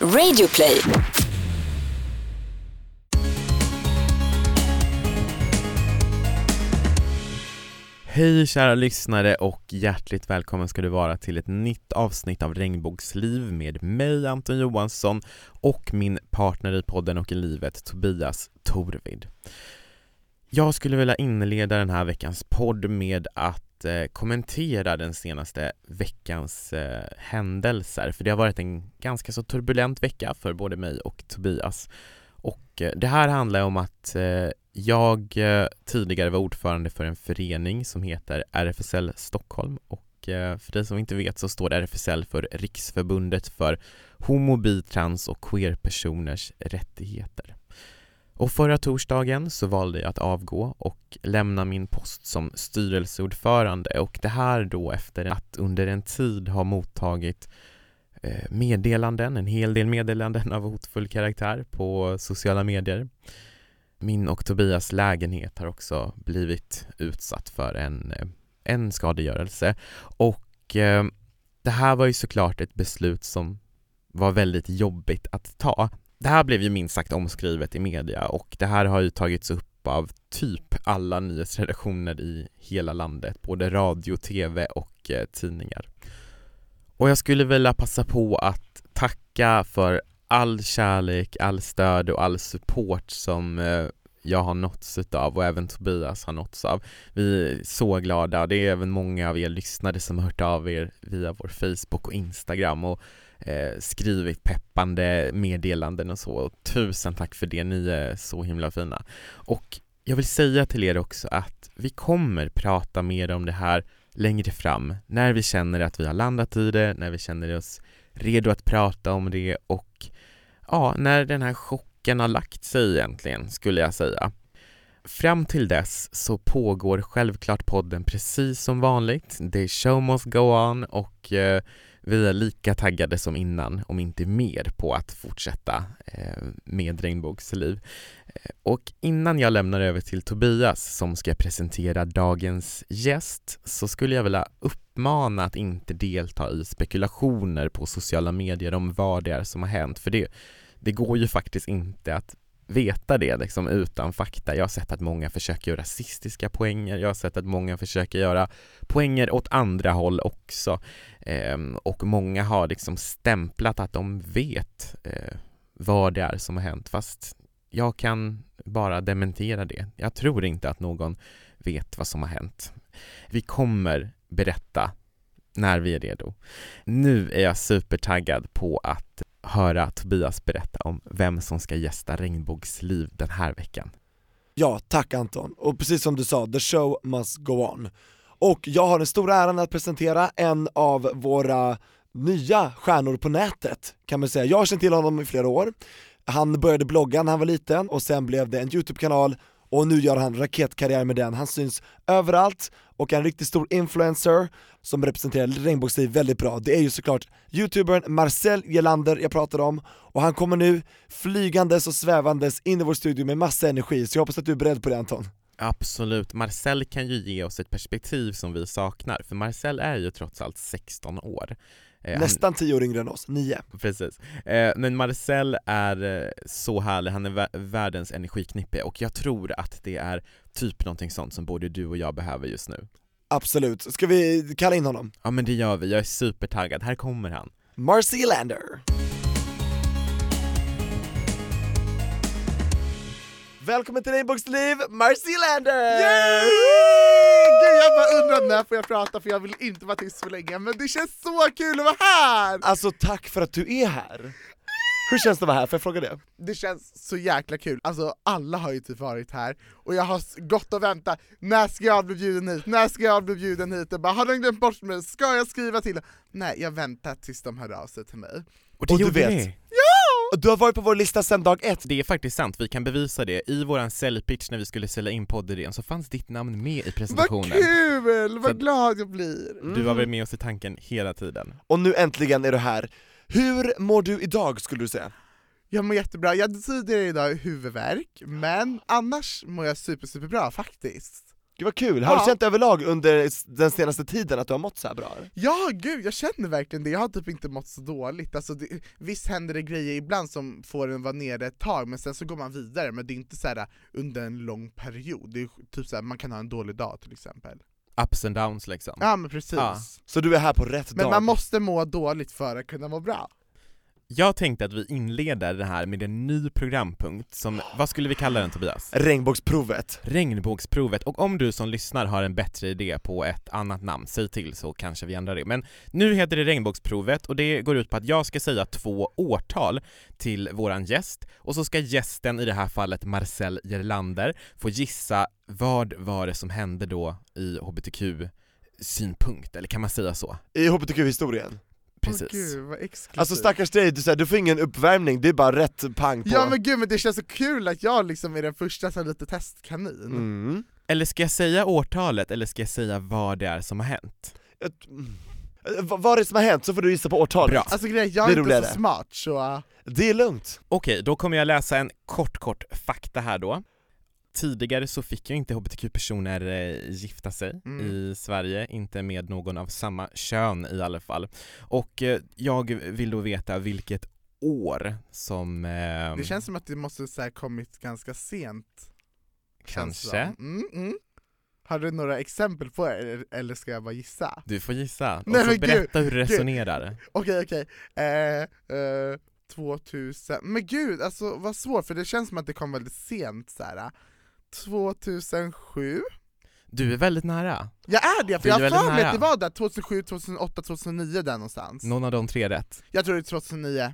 Radioplay. Hej kära lyssnare och hjärtligt välkommen ska du vara till ett nytt avsnitt av Regnbågsliv med mig Anton Johansson och min partner i podden och i livet Tobias Torvid. Jag skulle vilja inleda den här veckans podd med att eh, kommentera den senaste veckans eh, händelser för det har varit en ganska så turbulent vecka för både mig och Tobias. Och eh, det här handlar om att eh, jag eh, tidigare var ordförande för en förening som heter RFSL Stockholm och eh, för dig som inte vet så står RFSL för Riksförbundet för homo, bi, trans och queerpersoners rättigheter. Och förra torsdagen så valde jag att avgå och lämna min post som styrelseordförande och det här då efter att under en tid ha mottagit eh, meddelanden, en hel del meddelanden av hotfull karaktär på sociala medier. Min och Tobias lägenhet har också blivit utsatt för en, eh, en skadegörelse och eh, det här var ju såklart ett beslut som var väldigt jobbigt att ta. Det här blev ju minst sagt omskrivet i media och det här har ju tagits upp av typ alla nyhetsredaktioner i hela landet, både radio, tv och eh, tidningar. Och jag skulle vilja passa på att tacka för all kärlek, all stöd och all support som eh, jag har nåtts utav och även Tobias har nåtts av. Vi är så glada, det är även många av er lyssnare som har hört av er via vår Facebook och Instagram och eh, skrivit peppande meddelanden och så. Och tusen tack för det, ni är så himla fina. Och jag vill säga till er också att vi kommer prata mer om det här längre fram, när vi känner att vi har landat i det, när vi känner oss redo att prata om det och ja, när den här chocken har lagt sig egentligen, skulle jag säga. Fram till dess så pågår självklart podden precis som vanligt. The show must go on och eh, vi är lika taggade som innan, om inte mer, på att fortsätta eh, med Regnbågsliv. Eh, och innan jag lämnar över till Tobias som ska presentera dagens gäst så skulle jag vilja uppmana att inte delta i spekulationer på sociala medier om vad det är som har hänt, för det, det går ju faktiskt inte att veta det liksom utan fakta. Jag har sett att många försöker göra rasistiska poänger, jag har sett att många försöker göra poänger åt andra håll också ehm, och många har liksom stämplat att de vet eh, vad det är som har hänt fast jag kan bara dementera det. Jag tror inte att någon vet vad som har hänt. Vi kommer berätta när vi är redo. Nu är jag supertaggad på att höra Tobias berätta om vem som ska gästa Regnbågsliv den här veckan. Ja, tack Anton. Och precis som du sa, the show must go on. Och jag har den stora äran att presentera en av våra nya stjärnor på nätet, kan man säga. Jag har känt till honom i flera år. Han började blogga när han var liten och sen blev det en YouTube-kanal och nu gör han raketkarriär med den. Han syns överallt och är en riktigt stor influencer som representerar regnbågsliv väldigt bra. Det är ju såklart youtubern Marcel Gelander jag pratar om och han kommer nu flygandes och svävandes in i vår studio med massa energi, så jag hoppas att du är beredd på det Anton. Absolut, Marcel kan ju ge oss ett perspektiv som vi saknar, för Marcel är ju trots allt 16 år. Eh, Nästan 10 år yngre än oss, 9. Precis. Eh, men Marcel är eh, så härlig, han är världens energiknippe och jag tror att det är typ någonting sånt som både du och jag behöver just nu. Absolut, ska vi kalla in honom? Ja men det gör vi, jag är supertaggad, här kommer han. Marcy Lander. Välkommen till Regnbågsliv, Marcy Lander! Yay! Gud, jag bara undrar när får jag prata för jag vill inte vara tyst för länge, men det känns så kul att vara här! Alltså tack för att du är här! Hur känns det att vara här? Får jag fråga det? Det känns så jäkla kul, alltså alla har ju typ varit här, och jag har gått och väntat, när ska jag bli bjuden hit? När ska jag bli bjuden hit? Och bara, har de glömt bort mig? Ska jag skriva till Nej, jag väntar tills de hör av sig till mig. Och och du vet, ni? Du har varit på vår lista sedan dag ett! Det är faktiskt sant, vi kan bevisa det. I våran säljpitch när vi skulle sälja in poddidén så fanns ditt namn med i presentationen. Vad kul! Vad glad jag blir! Mm. Du har varit med oss i tanken hela tiden. Och nu äntligen är du här. Hur mår du idag skulle du säga? Jag mår jättebra, jag hade tidigare idag huvudvärk, men annars mår jag super, super bra faktiskt. Gud vad kul, har Ja. du känt överlag under den senaste tiden att du har mått så här bra? Ja gud, jag känner verkligen det, jag har typ inte mått så dåligt. Alltså, det, visst händer det grejer ibland som får en vara nere ett tag, men sen så går man vidare, men det är inte så här under en lång period. Det är typ så här, man kan ha en dålig dag till exempel. Ups and downs liksom. Ja men precis. Ja. Så du är här på rätt Men dag? man måste må dåligt för att kunna må bra. Jag tänkte att vi inleder det här med en ny programpunkt som, vad skulle vi kalla den Tobias? Regnbågsprovet. Regnbågsprovet, och om du som lyssnar har en bättre idé på ett annat namn, säg till så kanske vi ändrar det. Men nu heter det Regnbågsprovet och det går ut på att jag ska säga två årtal till våran gäst och så ska gästen, i det här fallet Marcel Gerlander, få gissa vad var det som hände då i hbtq-synpunkt, eller kan man säga så? I hbtq-historien. Precis. Åh gud vad exklusivt. Alltså stackars dig, du, så här, du får ingen uppvärmning, det är bara rätt pang på. Ja men gud men det känns så kul att jag liksom är den första som lite testkanin. Mm. Eller ska jag säga årtalet, eller ska jag säga vad det är som har hänt? Ett- mm. Vad är det som har hänt så får du gissa på årtalet. Bra. Alltså grejen, jag är är inte så smart så... Det är lugnt. Okej, då kommer jag läsa en kort, kort fakta här då. Tidigare så fick ju inte hbtq-personer eh, gifta sig Mm. i Sverige, inte med någon av samma kön i alla fall. Och eh, jag vill då veta vilket år som... Eh, Det känns som att det måste så kommit ganska sent. kanske? Mm, mm. Har du några exempel på det, eller, ska jag bara gissa? Du får gissa, och Nej, så men gud, berätta hur du resonerar. Okej okej, eh, eh, 2000, men gud alltså vad svårt för det känns som att det kom väldigt sent så här. 2007? Du är väldigt nära. Jag är det, för Du är jag har för mig att det var där 2007, 2008, 2009 där någonstans. Någon av de tre rätt. Jag tror det är 2009.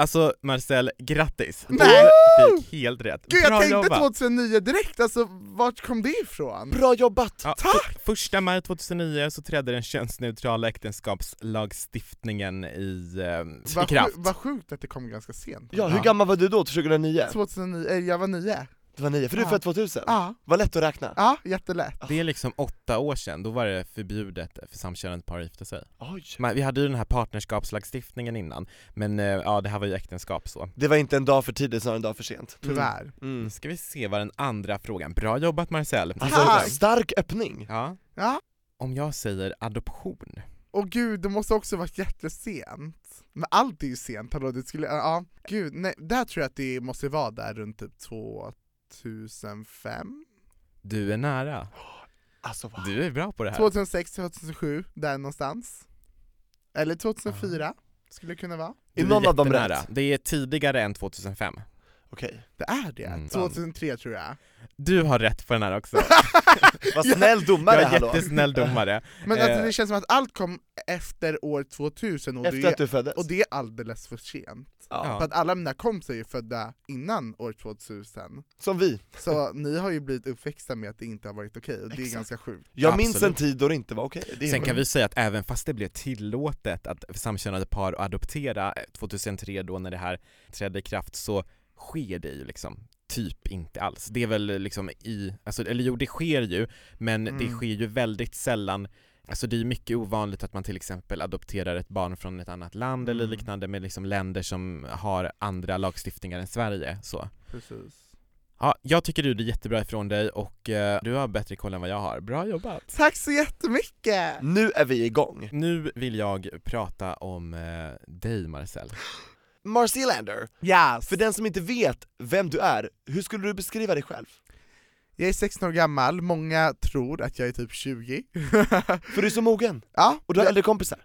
Alltså Marcel, grattis! Nej! Du fick helt rätt. Gud jag Bra tänkte jobbat. 2009 direkt, alltså vart kom det ifrån? Bra jobbat! Ja, för, första maj 2009 så trädde den könsneutrala äktenskapslagstiftningen i, eh, i Vad kraft. Vad sjukt att det kom ganska sent. Ja, hur gammal var du då, 2009? 2009, eh, jag var nio. Du var nio, för du är Ja. född 2000? Ja, Var lätt att räkna? ja jättelätt. Det är liksom åtta år sedan, då var det förbjudet för samkönade par att gifta sig. Oj. Men vi hade ju den här partnerskapslagstiftningen innan, men eh, ja det här var ju äktenskap så. Det var inte en dag för tidigt, snarare en dag för sent. Tyvärr. Mm. Nu Mm. ska vi se vad den andra frågan, bra jobbat Marcel! Alltså, Tack. stark öppning. Ja, Ja. om jag säger adoption, Och gud, det måste också varit jättesent. Men allt är ju sent, hallå, det skulle, ja, gud, nej, där tror jag att det måste vara där runt typ 2005? du är nära. Alltså wow. Du är bra på det här. 2006, 2007, där någonstans. Eller 2004, skulle det kunna vara. Är någon av dem rätt? Det är tidigare än 2005. Okej. Det är det, Mm. 2003 tror jag. Du har rätt på den här också. Vad snäll domare Jag är hallå! jättesnäll domare. Men Eh. alltså, det känns som att allt kom efter år 2000 och, Efter det, att du föddes? och det är alldeles för sent. ja. För att alla mina kompisar är ju födda innan år 2000, Som vi. så ni har ju blivit uppväxta med att det inte har varit okej, och det är Exakt. ganska sjukt. Jag minns Absolut. en tid då det inte var okej. Det är Sen kan vi säga att även fast det blev tillåtet att samkönade par att adoptera eh, 2003 då när det här trädde i kraft så sker det ju liksom typ inte alls. Det är väl liksom i, alltså, eller jo det sker ju, men det Mm. sker ju väldigt sällan Alltså det är mycket ovanligt att man till exempel adopterar ett barn från ett annat land eller Mm. liknande med liksom länder som har andra lagstiftningar än Sverige så. Precis. Ja, jag tycker du gjorde jättebra ifrån dig och eh, du har bättre koll än vad jag har. Bra jobbat! Tack så jättemycket! Nu är vi igång. Nu vill jag prata om eh, dig Marcel. Marcy Lander, Yes. för den som inte vet vem du är, hur skulle du beskriva dig själv? Jag är 16 år gammal, många tror att jag är typ 20. För du är så mogen, ja, och du har äldre kompisar.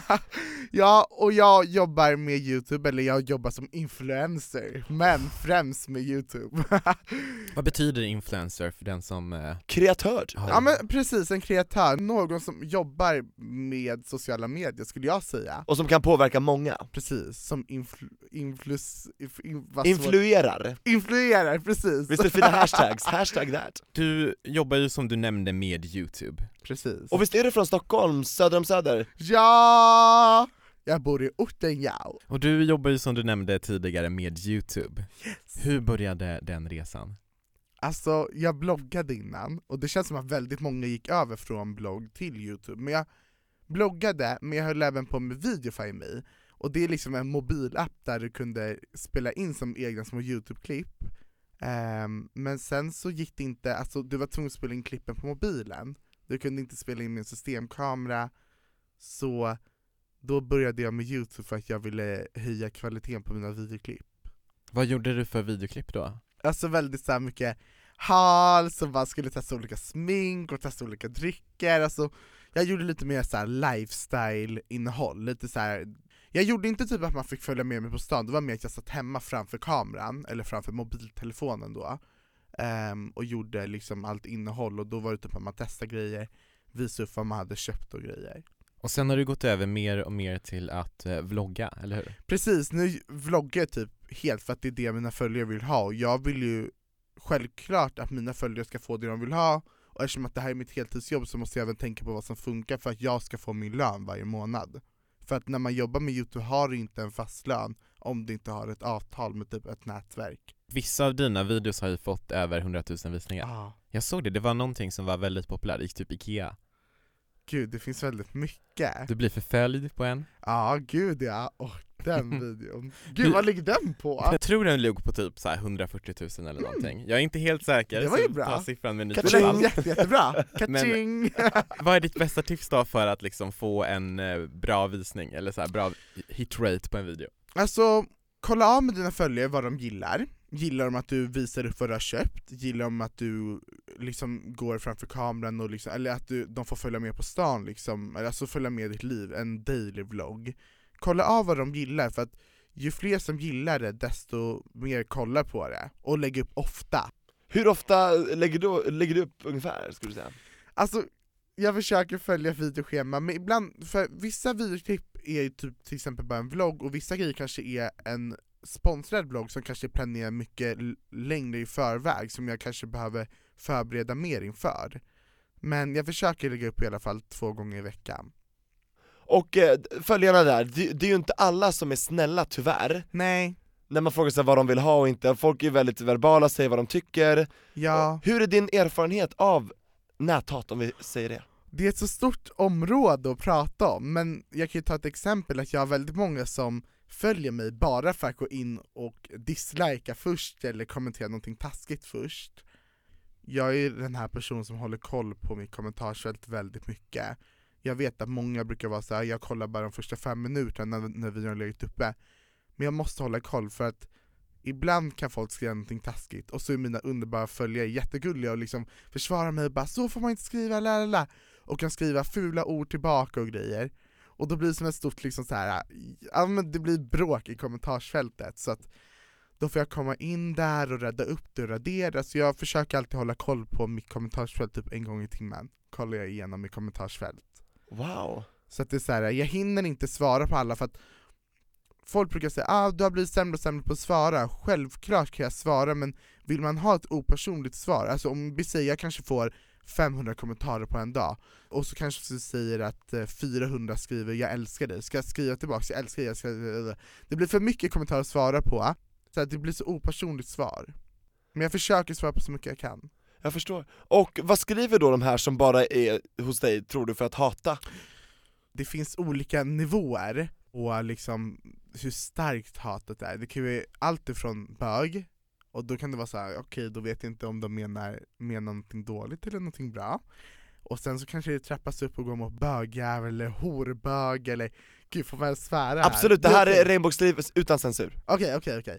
ja, och jag jobbar med youtube, eller jag jobbar som influencer, men främst med youtube. Vad betyder influencer för den som... Eh, Kreatör. har- ja men precis, en kreatör, någon som jobbar med sociala medier skulle jag säga. Och som kan påverka många. Precis, som influ... Influs... Inf, in, vad svårt- Influerar. influerar, precis! Visst är det fina hashtags? Hashtag that. Du jobbar ju som du nämnde med youtube. precis. Och visst är du från Stockholm, söder om Söder? Ja! Jag bor i orten Jao. Och du jobbar ju som du nämnde tidigare med youtube. Hur började den resan? Alltså, jag bloggade innan, och det känns som att väldigt många gick över från blogg till youtube, men jag bloggade, men jag höll även på med Videofy Me, och det är liksom en mobilapp där du kunde spela in som egna små youtube-klipp, Ehm, men sen så gick det inte, alltså du var tvungen att spela in klippen på mobilen, du kunde inte spela in med en systemkamera, så då började jag med youtube för att jag ville höja kvaliteten på mina videoklipp. Vad gjorde du för videoklipp då? Alltså väldigt så mycket hal, som man skulle testa olika smink och testa olika drycker, alltså jag gjorde lite mer så här lifestyle-innehåll, lite så här. Jag gjorde inte typ att man fick följa med mig på stan, det var mer att jag satt hemma framför kameran, eller framför mobiltelefonen då, ehm, och gjorde liksom allt innehåll, och då var det typ att man testade grejer, visade upp vad man hade köpt och grejer. Och sen har du gått över mer och mer till att eh, vlogga, eller hur? Precis, nu vloggar jag typ helt för att det är det mina följare vill ha, och jag vill ju självklart att mina följare ska få det de vill ha, och eftersom att det här är mitt heltidsjobb så måste jag även tänka på vad som funkar för att jag ska få min lön varje månad. För att när man jobbar med youtube har du inte en fast lön om du inte har ett avtal med typ ett nätverk. Vissa av dina videos har ju fått över 100 000 visningar. Ah. Jag såg det, det var någonting som var väldigt populärt, i typ Ikea. Gud, det finns väldigt mycket. Du blir förföljd på en. Ja, gud ja. Och den videon. Gud, vad ligger den på? Jag tror den låg på typ så här 140 000 eller någonting. Jag är inte helt säker, Det var ju bra. ta siffran med en nypa salt. jätte, jättebra. Kaching! Vad är ditt bästa tips då för att liksom få en eh, bra visning, eller så här bra hitrate på en video? Alltså, kolla av med dina följare vad de gillar. Gillar de att du visar upp vad du har köpt? Gillar de att du liksom går framför kameran och liksom, eller att du, de får följa med på stan liksom, eller alltså följa med ditt liv, en daily vlogg. Kolla av vad de gillar för att ju fler som gillar det desto mer kollar på det, och lägg upp ofta. Hur ofta lägger du, lägger du upp ungefär, skulle du säga? Alltså, jag försöker följa videoschema, men ibland, för vissa videoklipp är ju typ till exempel bara en vlogg, och vissa grejer kanske är en sponsrad vlogg som kanske planerar mycket längre i förväg, som jag kanske behöver förbereda mer inför. Men jag försöker lägga upp i alla fall två gånger i veckan. Och eh, följarna där, det, det är ju inte alla som är snälla tyvärr, Nej, när man frågar sig vad de vill ha och inte, folk är väldigt verbala, säger vad de tycker. ja, Hur är din erfarenhet av näthat om vi säger det? det är ett så stort område att prata om, men jag kan ju ta ett exempel att jag har väldigt många som följer mig bara för att gå in och dislika först eller kommentera någonting taskigt först. Jag är den här personen som håller koll på mitt kommentarsfält väldigt mycket. Jag vet att många brukar vara så här, jag kollar bara de första fem minuterna när, när videon har legat uppe. Men jag måste hålla koll för att ibland kan folk skriva någonting taskigt och så är mina underbara följare jättegulliga och liksom försvarar mig och bara 'så får man inte skriva, la la la' och kan skriva fula ord tillbaka och grejer. Och då blir det som ett stort liksom så här, ja men det blir bråk i kommentarsfältet så att då får jag komma in där och rädda upp det och radera, så jag försöker alltid hålla koll på mitt kommentarsfält typ en gång i timmen, kollar jag igenom mitt kommentarsfält. Wow. Så att det är så här, jag hinner inte svara på alla för att folk brukar säga ah, du har blivit sämre och sämre på att svara, självklart kan jag svara men vill man ha ett opersonligt svar, alltså om vi säger jag kanske får 500 kommentarer på en dag, och så kanske du säger att eh, 400 skriver 'jag älskar dig' ska jag skriva tillbaka 'jag älskar dig' jag ska... Det blir för mycket kommentarer att svara på, så att det blir så opersonligt svar. Men jag försöker svara på så mycket jag kan. Jag förstår. Och vad skriver då de här som bara är hos dig, tror du, för att hata? det finns olika nivåer och liksom hur starkt hatet är. Det kan ju vara allt ifrån bög, och då kan det vara så här: okej då vet jag inte om de menar, menar någonting dåligt eller någonting bra. Och sen så kanske det trappas upp och går mot bögjävel eller horbög eller, gud får man svära här? Absolut, det här är regnbågsliv utan censur. Okej, okej, okej.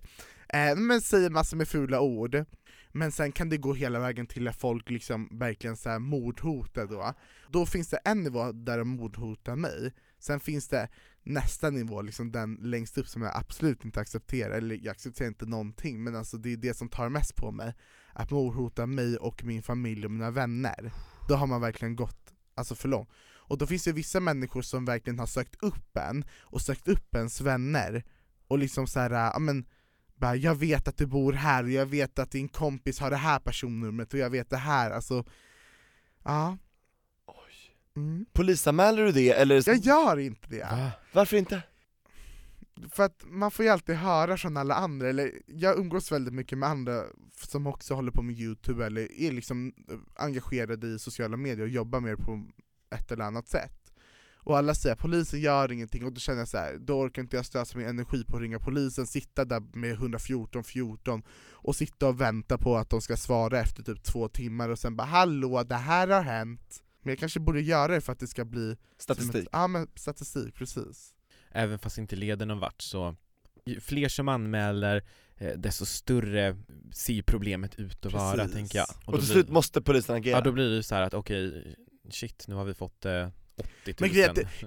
Eh, Men säger massor med fula ord, men sen kan det gå hela vägen till att folk liksom verkligen så här mordhotar då. Då finns det en nivå där de mordhotar mig, sen finns det nästa nivå, liksom den längst upp som jag absolut inte accepterar, eller jag accepterar inte någonting, men alltså det är det som tar mest på mig. Att morhota mig och min familj och mina vänner. Då har man verkligen gått alltså för långt. Och då finns det vissa människor som verkligen har sökt upp en, och sökt upp ens vänner, och liksom så här, ja men bara, jag vet att du bor här och jag vet att din kompis har det här personnumret och jag vet det här, alltså Ja mm. Polisanmäler du det eller? Jag gör inte det, Va? Varför inte? för att man får ju alltid höra från alla andra, eller jag umgås väldigt mycket med andra som också håller på med youtube eller är liksom engagerade i sociala medier och jobbar mer på ett eller annat sätt och alla säger polisen gör ingenting, och då känner jag så här, då orkar inte jag slösa min energi på att ringa polisen, sitta där med 114 14 och sitta och vänta på att de ska svara efter typ två timmar och sen bara 'Hallå, det här har hänt' Men jag kanske borde göra det för att det ska bli Statistik. Ja men statistik, precis Även fast det inte leder någon vart så ju fler som anmäler eh, desto större ser problemet ut att vara tänker jag. Och, då till blir- slut måste polisen agera. Ja då blir det så här att okej, shit nu har vi fått eh, 80 000 Men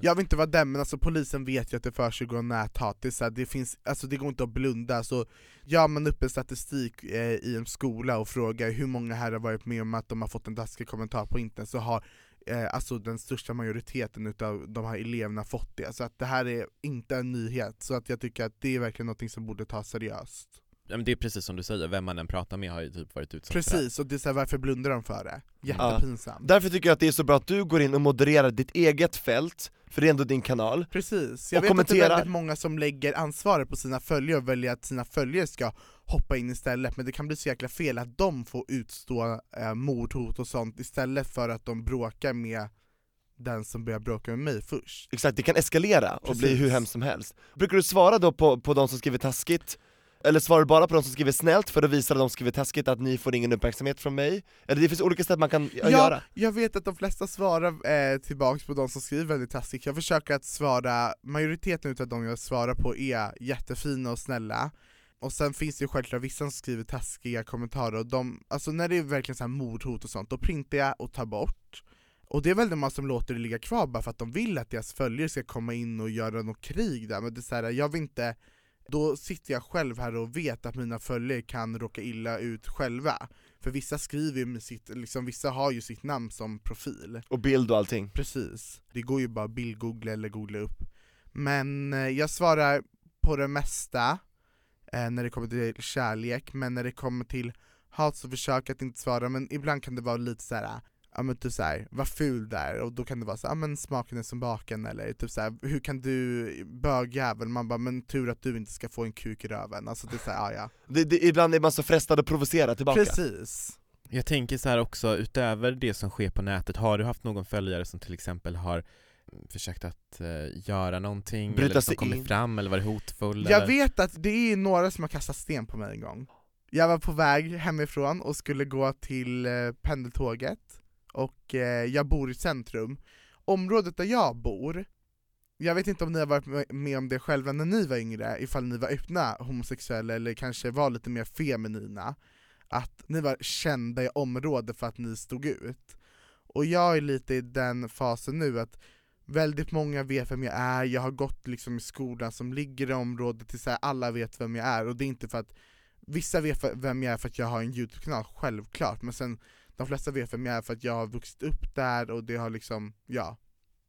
Jag vill inte vara den, men alltså polisen vet ju att det försiggår näthat, det, det, finns, alltså det går inte att blunda, så gör man upp en statistik eh, i en skola och frågar hur många här har varit med om att de har fått en taskig kommentar på internet, så har eh, alltså den största majoriteten utav de här eleverna fått det, så att det här är inte en nyhet, så att jag tycker att det är verkligen något som borde tas seriöst. Ja, men Det är precis som du säger, vem man än pratar med har ju typ varit utsatt. Precis, och det är så här, varför blundar de för det? Jättepinsamt. Därför tycker jag att det är så bra att du går in och modererar ditt eget fält, för det är ändå din kanal. Precis, jag Och vet att det är kommenterar. väldigt många som lägger ansvaret på sina följare och väljer att sina följare ska hoppa in istället, men det kan bli så jäkla fel att de får utstå eh, mordhot och sånt istället för att de bråkar med den som börjar bråka med mig först. Exakt, det kan eskalera och bli hur hemskt som helst. Brukar du svara då på, på de som skriver taskigt? Eller svarar du bara på de som skriver snällt för att visa de som skriver taskigt att ni får ingen uppmärksamhet från mig? Eller det finns olika sätt man kan ja, göra. jag vet att de flesta svarar eh, tillbaks på de som skriver väldigt taskigt, jag försöker att svara, majoriteten utav de jag svarar på är jättefina och snälla, och sen finns det ju självklart vissa som skriver taskiga kommentarer, och de, alltså när det är verkligen så här mordhot och sånt, då printar jag och tar bort. Och det är väldigt många som låter det ligga kvar bara för att de vill att deras följare ska komma in och göra något krig där, men det är så här, jag vill inte då sitter jag själv här och vet att mina följare kan råka illa ut själva. För vissa skriver ju med sitt, liksom, vissa har ju sitt namn som profil. Och bild och allting. Precis. Det går ju bara bildgoogla eller googla upp. Men eh, jag svarar på det mesta eh, när det kommer till kärlek, men när det kommer till hat så försöker jag att inte svara, men ibland kan det vara lite så här. Ja men typ såhär, vad ful där, och då kan det vara så ja men smaken är som baken, eller typ såhär, hur kan du, bögjävel, man bara men tur att du inte ska få en kuk i röven, alltså det är såhär, ja ja. Det, det, ibland är man så frestad att provocera tillbaka. Precis. Jag tänker så här också, utöver det som sker på nätet, har du haft någon följare som till exempel har försökt att eh, göra någonting, Bryta eller som in. fram, eller varit hotfull? Jag eller? vet att det är några som har kastat sten på mig en gång. Jag var på väg hemifrån och skulle gå till eh, pendeltåget, och eh, jag bor i centrum. Området där jag bor, jag vet inte om ni har varit med- om det själva när ni var yngre, ifall ni var öppna homosexuella eller kanske var lite mer feminina, att ni var kända i området för att ni stod ut. Och jag är lite i den fasen nu att väldigt många vet vem jag är, jag har gått liksom i skolan som ligger i området, till så här, alla vet vem jag är, och det är inte för att Vissa vet vem jag är för att jag har en YouTube-kanal, självklart, men sen de flesta vet vem jag är för att jag har vuxit upp där och det har liksom, ja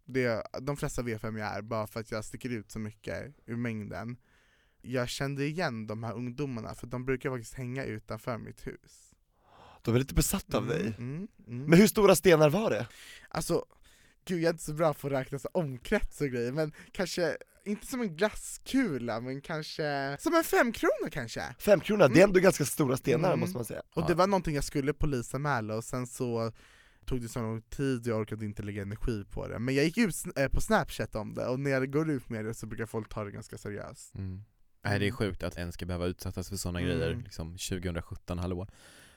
det, De flesta vet vem jag är bara för att jag sticker ut så mycket ur mängden Jag kände igen de här ungdomarna för de brukar faktiskt hänga utanför mitt hus De är lite besatta av Mm, dig. mm, mm. Men hur stora stenar var det? Alltså, gud jag är inte så bra på att räkna så omkrets och grejer, men kanske, inte som en glasskula, men kanske som en femkrona kanske? Fem kronor, det är Mm. ändå ganska stora stenar Mm. måste man säga. Och Ja. det var någonting jag skulle polisanmäla och sen så tog det så lång tid, jag orkade inte lägga energi på det. Men jag gick ut eh, på snapchat om det, och när jag går ut med det så brukar folk ta det ganska seriöst. Mm. Nej det är Mm. sjukt att en ska behöva utsättas för sådana Mm. grejer, liksom 2017, hallå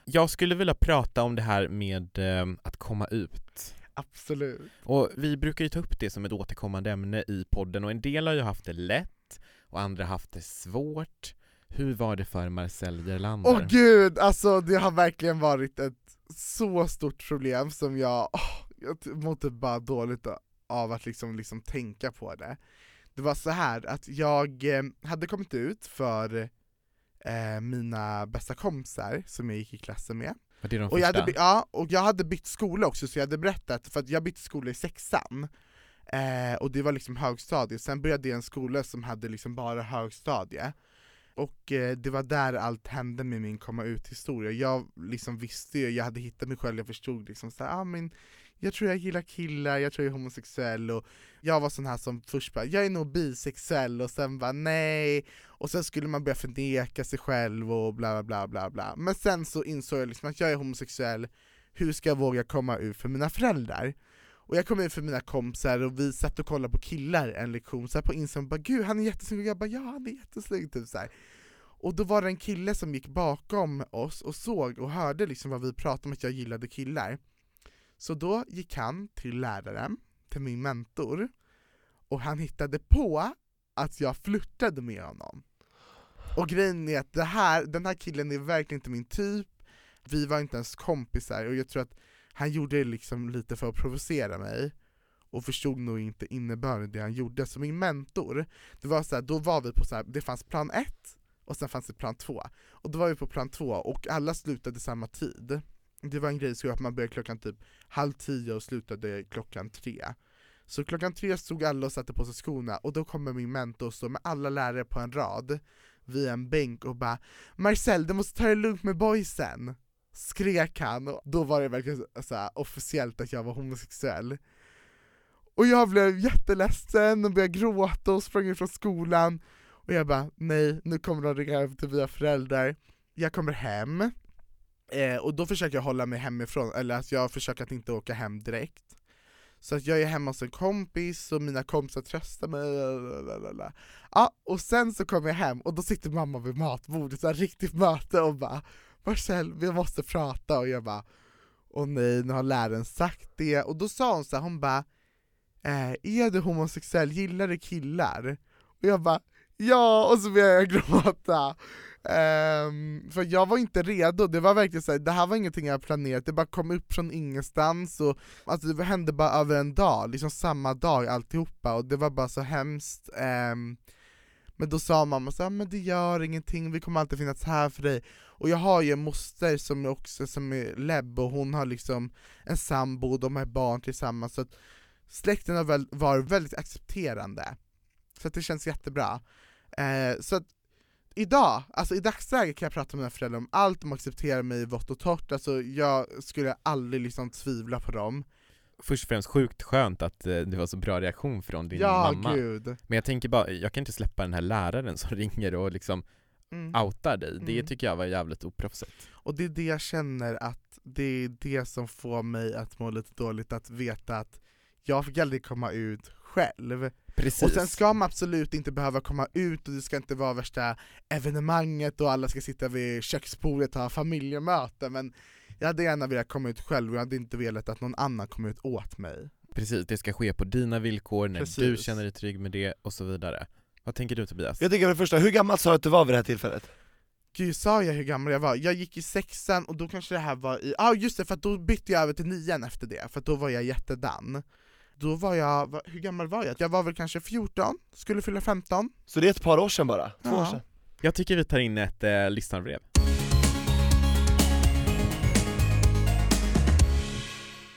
Jag skulle vilja prata om det här med eh, att komma ut Absolut. Och vi brukar ju ta upp det som ett återkommande ämne i podden och en del har ju haft det lätt och andra har haft det svårt Hur var det för Marcel Gerlander? Åh gud, alltså det har verkligen varit ett så stort problem som jag, åh, jag mår typ bara dåligt av att liksom, liksom tänka på det. Det var så här att jag eh, hade kommit ut för eh, mina bästa kompisar som jag gick i klassen med. Var det de Och jag, hade, ja, och jag hade bytt skola också, så jag hade berättat, för att jag bytte skola i sexan, eh, och det var liksom högstadiet, sen började jag i en skola som hade liksom bara högstadie, och eh, det var där allt hände med min komma ut-historia. Jag liksom visste ju, jag hade hittat mig själv, jag förstod liksom såhär, ah, men jag tror jag gillar killar, jag tror jag är homosexuell, och jag var sån här som först bara, jag är nog bisexuell, och sen bara nej, och sen skulle man börja förneka sig själv och bla bla bla bla. Men sen så insåg jag liksom att jag är homosexuell, hur ska jag våga komma ut för mina föräldrar? Och jag kom ut för mina kompisar och vi satt och kollade på killar en lektion så här på Instagram, bara gud han är jättesnygg, och jag bara ja han är jättesnygg typ så här. Och då var det en kille som gick bakom oss och såg och hörde liksom vad vi pratade om att jag gillade killar. Så då gick han till läraren, till min mentor, och han hittade på att jag flörtade med honom. Och grejen är att det här, den här killen är verkligen inte min typ, vi var inte ens kompisar och jag tror att han gjorde det liksom lite för att provocera mig och förstod nog inte innebörden i det han gjorde. Så min mentor, det var så här, då var vi på så här, det fanns plan ett och sen fanns det plan två. Och då var vi på plan två och alla slutade samma tid. Det var en grej så att man började klockan typ halv tio och slutade klockan tre. Så klockan tre stod alla och satte på sig skorna och då kommer min mentor stå med alla lärare på en rad vid en bänk och bara Marcel du måste ta det lugnt med boysen. Skrek han, och då var det verkligen så här, officiellt att jag var homosexuell. Och jag blev jätteledsen och började gråta och sprang ifrån skolan. Och jag bara nej, nu kommer de ringa hem till mina föräldrar. Jag kommer hem eh, Och då försöker jag hålla mig hemifrån, eller att jag försöker att inte åka hem direkt så att jag är hemma hos en kompis och mina kompisar tröstar mig, lalalala. Ja, och sen så kommer jag hem och då sitter mamma vid matbordet, så här riktigt möte och bara Marcel, vi måste prata och jag bara Åh nej, nu har läraren sagt det, och då sa hon så här, hon bara eh, Är du homosexuell, gillar du killar? Och jag bara Ja, och så började jag gråta. Um, för jag var inte redo, det var verkligen så här, det här var ingenting jag planerat, det bara kom upp från ingenstans och alltså det hände bara över en dag, liksom samma dag alltihopa. Och det var bara så hemskt. Um, Men då sa mamma så här, men det gör ingenting, vi kommer alltid finnas här för dig. Och jag har ju en moster som också som är lebb och hon har liksom en sambo och de har barn tillsammans. Så att släkten har väl, var väldigt accepterande. Så att det känns jättebra uh, så att idag, alltså i dagsläget kan jag prata med mina föräldrar om allt, de accepterar mig vått och torrt, alltså jag skulle aldrig liksom tvivla på dem Först och främst sjukt skönt att eh, det var så bra reaktion från din Ja, mamma gud! Men jag tänker bara, jag kan inte släppa den här läraren som ringer och liksom Mm. outar dig, det Mm. tycker jag var jävligt oproffsigt Och det är det jag känner att det är det som får mig att må lite dåligt, att veta att jag fick aldrig komma ut själv Precis Och sen ska man absolut inte behöva komma ut och det ska inte vara värsta evenemanget och alla ska sitta vid köksbordet och ha familjemöte men jag hade gärna velat komma ut själv och jag hade inte velat att någon annan kom ut åt mig. Precis, det ska ske på dina villkor, när du Precis. känner dig trygg med det och så vidare Vad tänker du Tobias? Jag tänker för det första, hur gammal sa du att du var vid det här tillfället? Gud, sa jag hur gammal jag var? Jag gick i sexan och då kanske det här var i, ja ah, just det, för att då bytte jag över till nian efter det, för att då var jag jättedan. Då var jag, hur gammal var jag? Jag var väl kanske 14, skulle fylla 15. Så det är ett par år sedan bara? Två Ja. år sedan? Jag tycker vi tar in ett eh, lyssnarbrev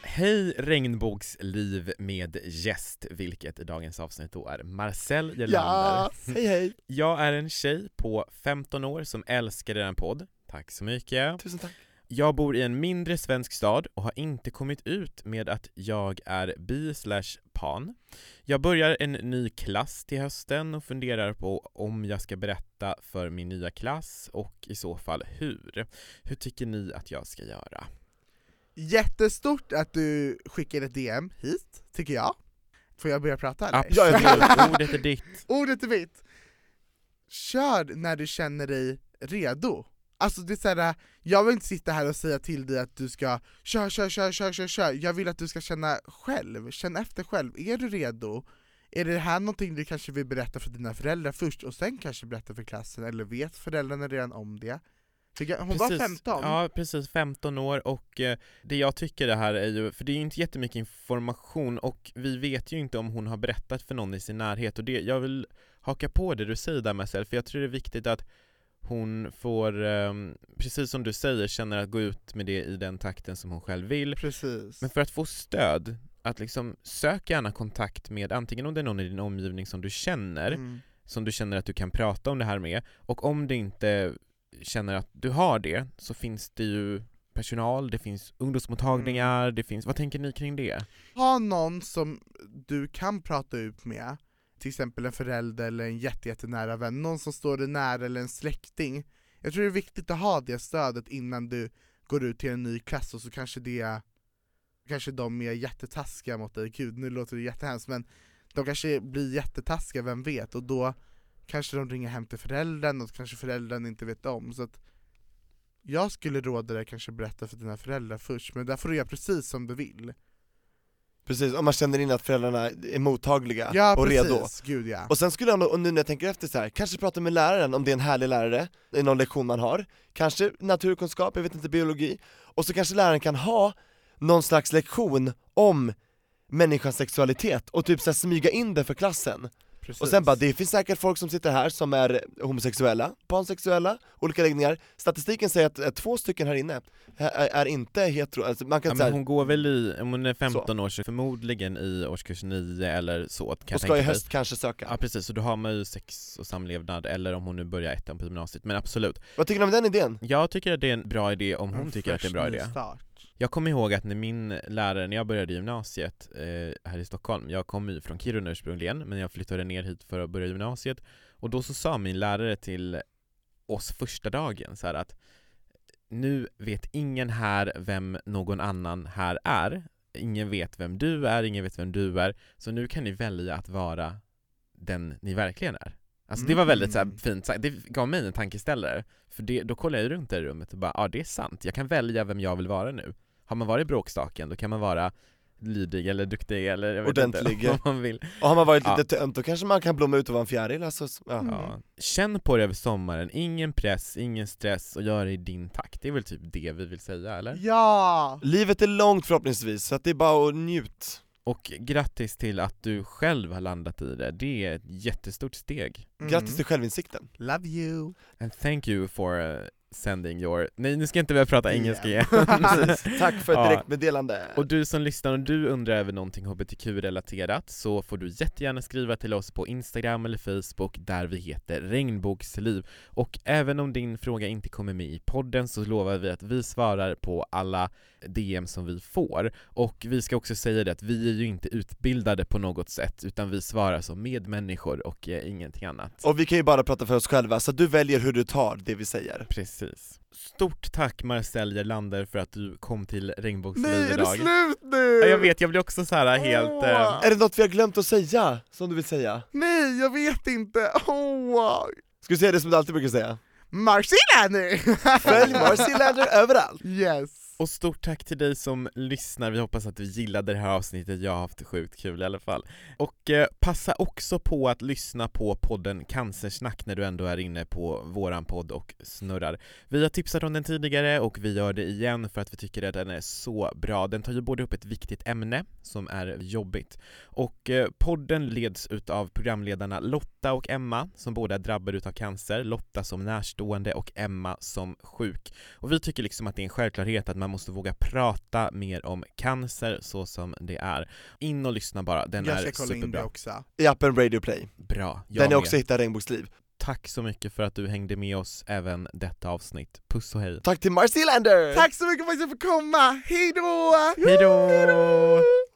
Hej regnbågsliv med gäst, vilket i dagens avsnitt då är Marcel Gelander Ja, hej hej! Jag är en tjej på 15 år som älskar er podd, tack så mycket Tusen tack Jag bor i en mindre svensk stad och har inte kommit ut med att jag är bi slash pan. Jag börjar en ny klass till hösten och funderar på om jag ska berätta för min nya klass och i så fall hur. Hur tycker ni att jag ska göra? Jättestort att du skickade ett DM hit, tycker jag. Får jag börja prata eller? Absolut, ordet är ditt. Ordet är mitt! Kör när du känner dig redo. Alltså det är såhär, jag vill inte sitta här och säga till dig att du ska kör, kör, kör, kör, kör, kör. Jag vill att du ska känna själv, känn efter själv. Är du redo? Är det här någonting du kanske vill berätta för dina föräldrar först och sen kanske berätta för klassen, eller vet föräldrarna redan om det? Hon var Precis. 15, Ja, precis, 15 år och eh, det jag tycker det här är ju, för det är ju inte jättemycket information och vi vet ju inte om hon har berättat för någon i sin närhet och det, jag vill haka på det du säger där Marcel, för jag tror det är viktigt att hon får, eh, precis som du säger, känner att gå ut med det i den takten som hon själv vill. precis. Men för att få stöd, att liksom sök gärna kontakt med antingen om det är någon i din omgivning som du känner, Mm. som du känner att du kan prata om det här med, och om du inte känner att du har det, så finns det ju personal, det finns ungdomsmottagningar, Mm. det finns, vad tänker ni kring det? Ha någon som du kan prata ut med, till exempel en förälder eller en jätte, jättenära vän, någon som står dig nära eller en släkting. Jag tror det är viktigt att ha det stödet innan du går ut till en ny klass och så kanske det kanske de är jättetaskiga mot dig, gud nu låter det jättehemskt men de kanske blir jättetaskiga, vem vet? Och då kanske de ringer hem till föräldern och kanske föräldern inte vet om. Så att jag skulle råda dig kanske berätta för dina föräldrar först, men där får du göra precis som du vill. Precis, om man känner in att föräldrarna är mottagliga Ja och precis, redo. gud ja. Och sen skulle jag nog, och nu när jag tänker efter så här, kanske prata med läraren om det är en härlig lärare, i någon lektion man har, kanske naturkunskap, jag vet inte, biologi, och så kanske läraren kan ha någon slags lektion om människans sexualitet och typ så smyga in det för klassen. Precis. Och sen bara, det finns säkert folk som sitter här som är homosexuella, pansexuella, olika läggningar. Statistiken säger att eh, två stycken här inne är, är inte hetero, alltså man kan Ja, säga men hon går väl i, om hon är 15 år så förmodligen i årskurs 9 eller så kan jag och ska tänka i höst kanske söka. Ja precis, så då har man ju sex och samlevnad, eller om hon nu börjar ettan på gymnasiet, men absolut. Vad tycker ni om den idén? Jag tycker att det är en bra idé om hon En tycker att det är en bra idé. start. Jag kommer ihåg att när min lärare, när jag började gymnasiet eh, här i Stockholm, jag kommer ju från Kiruna ursprungligen, men jag flyttade ner hit för att börja gymnasiet, och då så sa min lärare till oss första dagen så att nu vet ingen här vem någon annan här är, ingen vet vem du är, ingen vet vem du är, så nu kan ni välja att vara den ni verkligen är. Alltså det var väldigt så här Mm. fint sagt, det gav mig en tankeställare, för det, då kollade jag runt i rummet och bara, ja det är sant, jag kan välja vem jag vill vara nu. Har man varit bråkstaken, då kan man vara lydig eller duktig eller jag vet Ordentlig. inte vad man vill. Och har man varit Ja. lite tönt, då kanske man kan blomma ut och vara en fjäril alltså, ja. Mm. Ja. Känn på det över sommaren, ingen press, ingen stress och gör det i din takt. Det är väl typ det vi vill säga eller? Ja! Livet är långt förhoppningsvis, så att det är bara att njut. Och grattis till att du själv har landat i det, det är ett jättestort steg. Mm. Grattis till självinsikten. Love you! And thank you for uh, sending your... Nej nu ska jag inte börja prata engelska igen. Tack för ett Ja. direktmeddelande. Och du som lyssnar, om du undrar över någonting hbtq-relaterat så får du jättegärna skriva till oss på Instagram eller Facebook där vi heter Regnbågsliv. Och även om din fråga inte kommer med i podden så lovar vi att vi svarar på alla DM som vi får. Och vi ska också säga det att vi är ju inte utbildade på något sätt utan vi svarar som medmänniskor och eh, ingenting annat. Och vi kan ju bara prata för oss själva, så du väljer hur du tar det vi säger. Precis. Stort tack Marcel Gerlander för att du kom till Regnbågsliv Nej, är det idag. slut nu? Ja, jag vet, jag blir också så här helt... Eh, Är det något vi har glömt att säga, som du vill säga? Nej, jag vet inte! Åh! Ska vi säga det som du alltid brukar säga? Marcelander! Följ Marcy Lander överallt! yes! Och stort tack till dig som lyssnar, vi hoppas att du gillade det här avsnittet, jag har haft sjukt kul i alla fall. Och eh, passa också på att lyssna på podden Cancersnack när du ändå är inne på våran podd och snurrar. Vi har tipsat om den tidigare och vi gör det igen för att vi tycker att den är så bra. Den tar ju både upp ett viktigt ämne som är jobbigt och eh, podden leds utav programledarna Lotta och Emma som båda är drabbade utav cancer, Lotta som närstående och Emma som sjuk. Och vi tycker liksom att det är en självklarhet att man måste våga prata mer om cancer så som det är. In och lyssna bara, den jag är ska kolla in det superbra. också. I appen Radio Play, Bra, jag ni med. också hittar Regnbågsliv. Tack så mycket för att du hängde med oss även detta avsnitt. Puss och hej. Tack till Marcy Lander! Tack så mycket för att jag fick komma, hejdå! Hejdå!